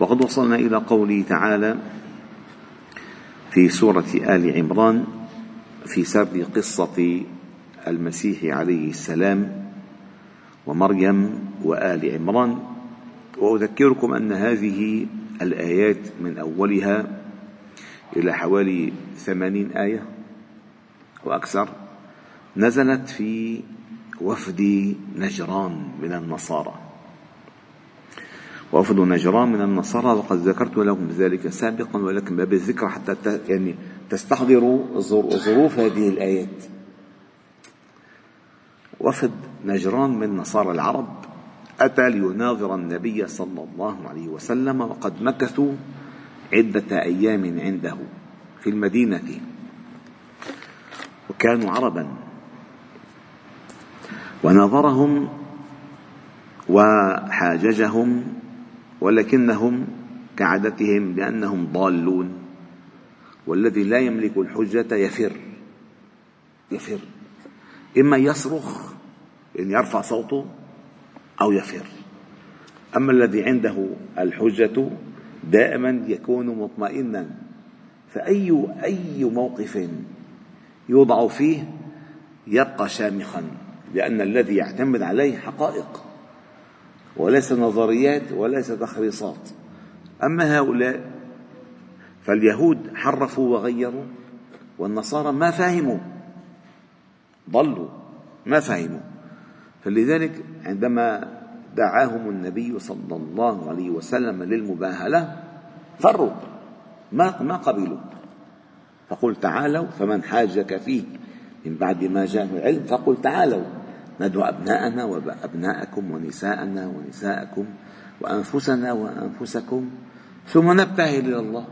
وقد وصلنا إلى قوله تعالى في سورة آل عمران في سرد قصة المسيح عليه السلام ومريم وآل عمران. وأذكركم أن هذه الآيات من أولها إلى حوالي ثمانين آية وأكثر نزلت في وفد نجران من النصارى. وفد نجران من النصارى وقد ذكرت لكم ذلك سابقا ولكن باب الذكر حتى يعني تستحضروا ظروف هذه الآيات. وفد نجران من نصارى العرب أتى ليناظر النبي صلى الله عليه وسلم وقد مكثوا عدة أيام عنده في المدينة. وكانوا عربا. ونظرهم وحاججهم ولكنهم كعادتهم بأنهم ضالون والذي لا يملك الحجة يفر. يفر. إما يصرخ إن يرفع صوته أو يفر. أما الذي عنده الحجة دائما يكون مطمئنا فأي أي موقف يوضع فيه يبقى شامخا لأن الذي يعتمد عليه حقائق. وليس نظريات وليس تخريصات. أما هؤلاء فاليهود حرفوا وغيروا والنصارى ما فهموا ضلوا ما فهموا. فلذلك عندما دعاهم النبي صلى الله عليه وسلم للمباهلة فروا ما ما قبلوا. فقل تعالوا فمن حاجك فيه من بعد ما جاء العلم فقل تعالوا. ندعو أبناءنا وأبناءكم ونساءنا ونساءكم وأنفسنا وأنفسكم ثم نبتهل إلى الله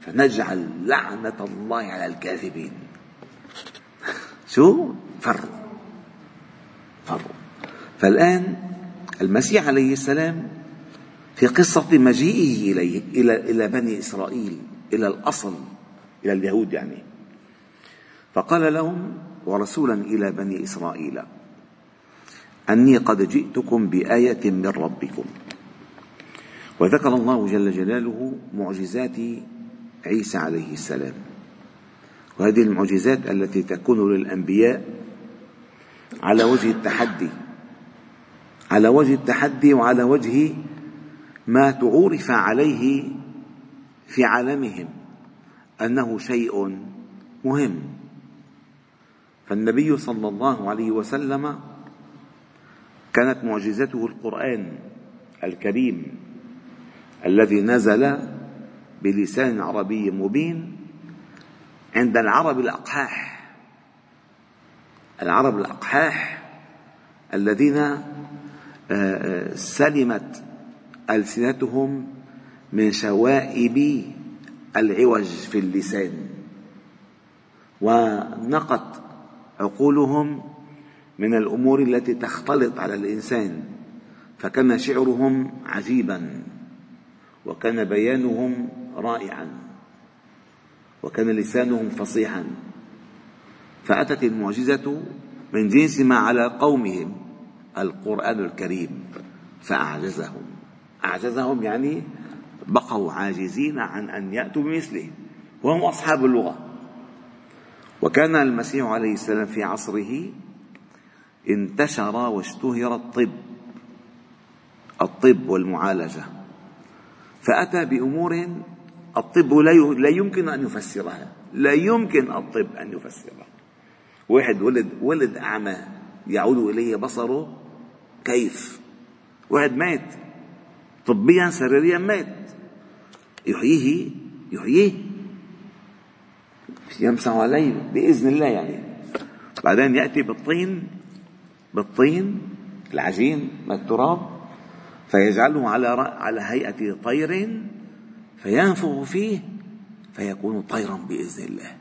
فنجعل لعنة الله على الكاذبين. شو؟ فروا فروا فالآن المسيح عليه السلام في قصة مجيئه إليه إلى إلى بني إسرائيل إلى الأصل إلى اليهود يعني. فقال لهم ورسولا إلى بني إسرائيل أني قد جئتكم بآية من ربكم. وذكر الله جل جلاله معجزات عيسى عليه السلام. وهذه المعجزات التي تكون للأنبياء على وجه التحدي على وجه التحدي وعلى وجه ما تعورف عليه في عالمهم أنه شيء مهم. فالنبي صلى الله عليه وسلم كانت معجزته القرآن الكريم الذي نزل بلسان عربي مبين عند العرب الأقحاح. العرب الأقحاح الذين سلمت ألسنتهم من شوائب العوج في اللسان ونقت عقولهم من الأمور التي تختلط على الإنسان فكان شعرهم عجيبا وكان بيانهم رائعا وكان لسانهم فصيحا. فأتت المعجزة من جنس ما على قومهم القرآن الكريم فأعجزهم. أعجزهم يعني بقوا عاجزين عن أن يأتوا بمثله وهم أصحاب اللغة. وكان المسيح عليه السلام في عصره انتشر واشتهر الطب الطب والمعالجة. فأتى بأمور الطب لا يمكن أن يفسرها لا يمكن الطب أن يفسرها. واحد ولد ولد أعمى يعود إليه بصره كيف؟ واحد مات طبيا سريريا مات. يحييه يحييه يمسح عليه بإذن الله يعني. بعدين يأتي بالطين بالطين العجين من التراب فيجعله على على هيئة طير فينفخ فيه فيكون طيرا بإذن الله.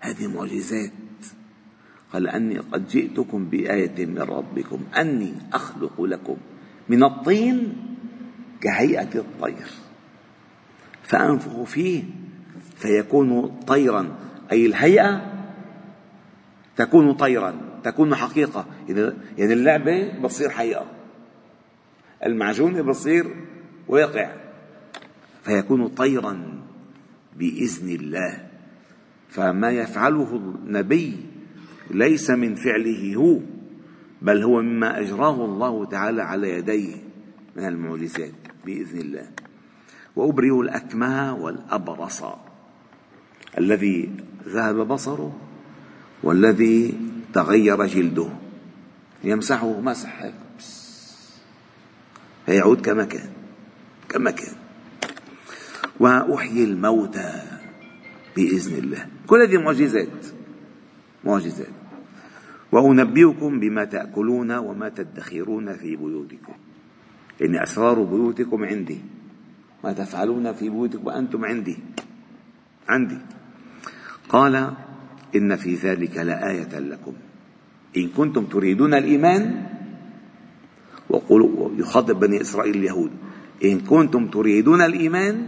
هذه معجزات. قال أني قد جئتكم بآية من ربكم أني أخلق لكم من الطين كهيئة الطير. فأنفخ فيه فيكون طيرا أي الهيئة تكون طيرا. تكون حقيقة. يعني اللعبة بتصير حقيقة. المعجون بصير واقع. فيكون طيرا بإذن الله. فما يفعله النبي ليس من فعله هو بل هو مما أجراه الله تعالى على يديه من المعجزات بإذن الله. وأبرئ الأكمه والأبرص. الذي ذهب بصره والذي تغير جلده. يمسحه مسح فيعود كما كان. كما كان. وأحيي الموتى بإذن الله. كل هذه معجزات. معجزات. وأنبئكم بما تأكلون وما تدخرون في بيوتكم. يعني أسرار بيوتكم عندي. ما تفعلون في بيوتكم وأنتم عندي. عندي. قال إن في ذلك لآية لكم. إن كنتم تريدون الإيمان وقولوا يخاطب بني إسرائيل اليهود إن كنتم تريدون الإيمان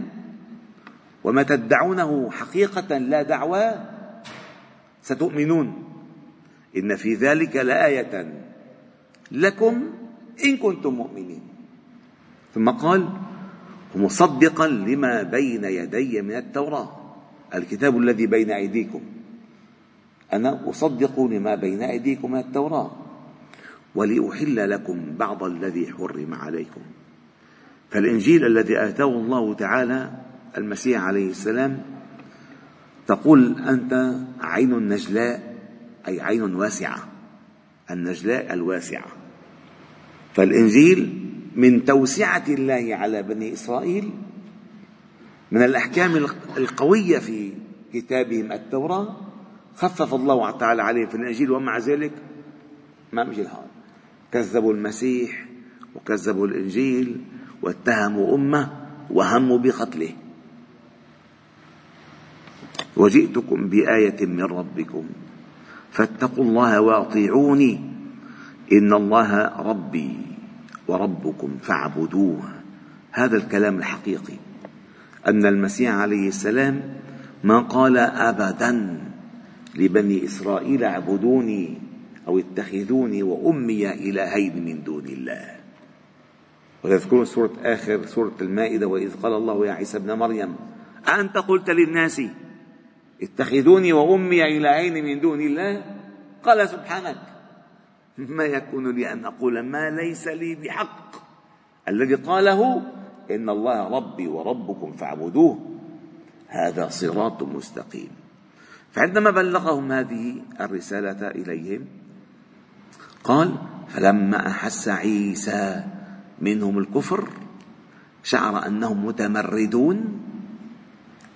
وما تدعونه حقيقة لا دعوى ستؤمنون. إن في ذلك لآية لكم إن كنتم مؤمنين. ثم قال مصدقا لما بين يدي من التوراة الكتاب الذي بين أيديكم. أنا أصدق لما بين أيديكم من التوراة ولأحل لكم بعض الذي حرم عليكم. فالإنجيل الذي آتاه الله تعالى المسيح عليه السلام تقول أنت عين نجلاء أي عين واسعة النجلاء الواسعة. فالإنجيل من توسعة الله على بني إسرائيل من الأحكام القوية في كتابهم التوراة خفف الله تعالى عليه في الإنجيل ومع ذلك ما مشي الحال كذبوا المسيح وكذبوا الإنجيل واتهموا أمة وهموا بقتله. وجئتكم بآية من ربكم فاتقوا الله وأطيعوني إن الله ربي وربكم فاعبدوه. هذا الكلام الحقيقي أن المسيح عليه السلام ما قال أبدا. لبني إسرائيل اعبدوني أو اتخذوني وأمي إلهين من دون الله. وتذكرون سورة آخر سورة المائدة وإذ قال الله يا عيسى ابن مريم أنت قلت للناس اتخذوني وأمي إلهين من دون الله؟ قال سبحانك. ما يكون لي أن أقول ما ليس لي بحق. الذي قاله إن الله ربي وربكم فاعبدوه. هذا صراط مستقيم. فعندما بلغهم هذه الرسالة إليهم قال فلما أحس عيسى منهم الكفر شعر أنهم متمردون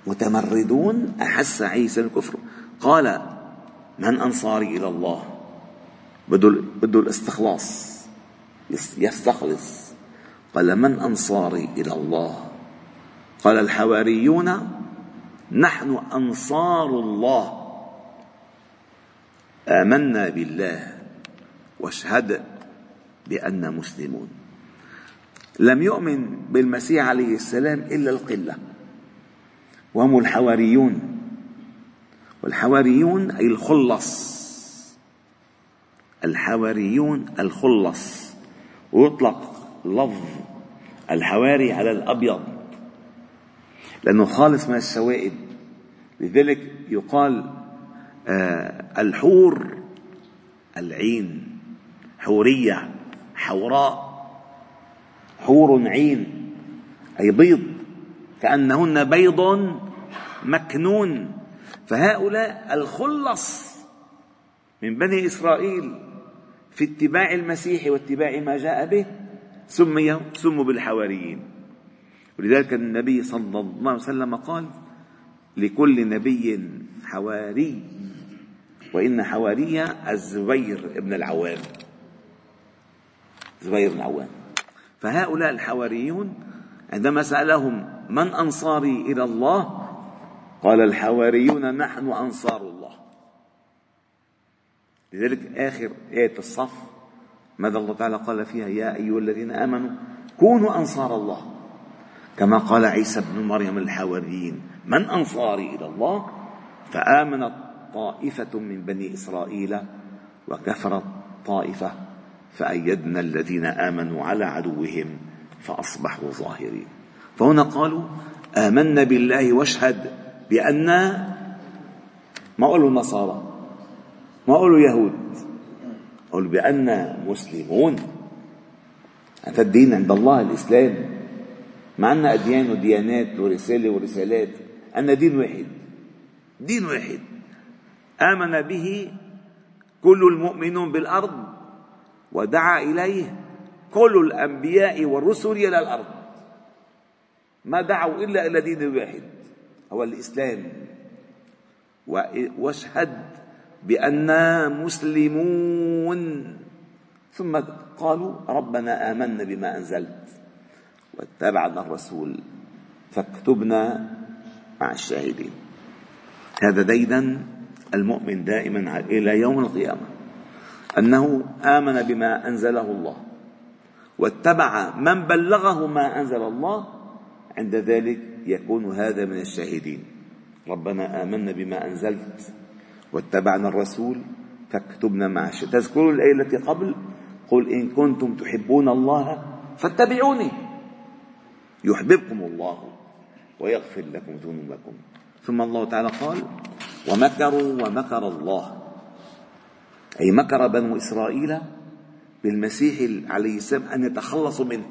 متمردون أحس عيسى الكفر. قال من أنصاري إلى الله؟ بده بده الاستخلاص يستخلص. قال من أنصاري إلى الله؟ قال الحواريون نحن أنصار الله. آمنا بالله واشهد بأننا مسلمون. لم يؤمن بالمسيح عليه السلام إلا القلة. وهم الحواريون. والحواريون أي الخلص. الحواريون الخلص. ويطلق لفظ الحواري على الأبيض. لأنه خالص من السوائد. لذلك يقال آه الحور العين حورية حوراء حور عين أي بيض كأنهن بيض مكنون. فهؤلاء الخلص من بني إسرائيل في اتباع المسيح واتباع ما جاء به سمي سموا بالحواريين. ولذلك النبي صلى الله عليه وسلم قال لكل نبي حواري وإن حواري الزبير بن العوام. زبير بن العوام. فهؤلاء الحواريون عندما سألهم من أنصاري إلى الله قال الحواريون نحن أنصار الله. لذلك آخر آية الصف ماذا الله تعالى قال فيها؟ يا أيها الذين آمنوا كونوا أنصار الله. كما قال عيسى بن مريم الحواريين من أنصاري إلى الله فآمنت طائفة من بني إسرائيل وكفرت طائفة فأيدنا الذين آمنوا على عدوهم فأصبحوا ظاهرين. فهنا قالوا آمنا بالله واشهد بأن ما قالوا النصارى؟ ما قالوا يهود قالوا بأن مسلمون. أنت الدين عند الله الإسلام. ما عندنا أديان وديانات ورسالة ورسالات عندنا دين واحد. دين واحد. آمن به كل المؤمنون بالأرض ودعا إليه كل الأنبياء والرسل إلى الأرض. ما دعوا إلا إلى دين واحد هو الإسلام. واشهد بأننا مسلمون. ثم قالوا ربنا آمنا بما أنزلت. واتبعنا الرسول فاكتبنا مع الشاهدين. هذا ديدا المؤمن دائما إلى يوم القيامة. أنه آمن بما أنزله الله واتبع من بلغه ما أنزل الله عند ذلك يكون هذا من الشاهدين. ربنا آمنا بما أنزلت واتبعنا الرسول فاكتبنا مع الشهداء تذكروا الآية التي قبل؟ قل إن كنتم تحبون الله فاتبعوني. يحببكم الله ويغفر لكم ذنوبكم. ثم الله تعالى قال ومكروا ومكر الله. أي مكر بنو إسرائيل بالمسيح عليه السلام أن يتخلصوا منه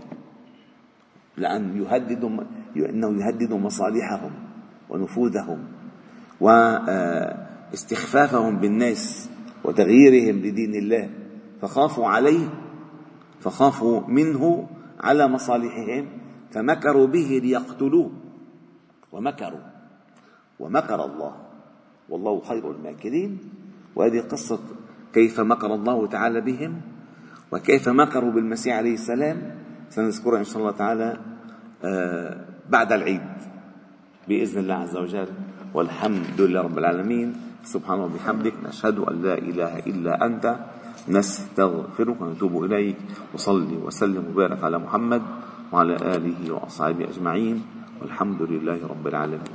لأن يهددوا أنه يهدد مصالحهم ونفوذهم واستخفافهم بالناس وتغييرهم لدين الله. فخافوا عليه فخافوا منه على مصالحهم فمكروا به ليقتلوه. ومكروا. ومكر الله. والله خير الماكرين. وهذه قصة كيف مكر الله تعالى بهم وكيف مكروا بالمسيح عليه السلام. سنذكرها إن شاء الله تعالى آه، بعد العيد. بإذن الله عز وجل. والحمد لله رب العالمين. سبحانه وبحمدك نشهد أن لا إله إلا أنت. نستغفرك ونتوب إليك. وصلي وسلم وبارك على محمد. وعلى آله وأصحابه أجمعين والحمد لله رب العالمين.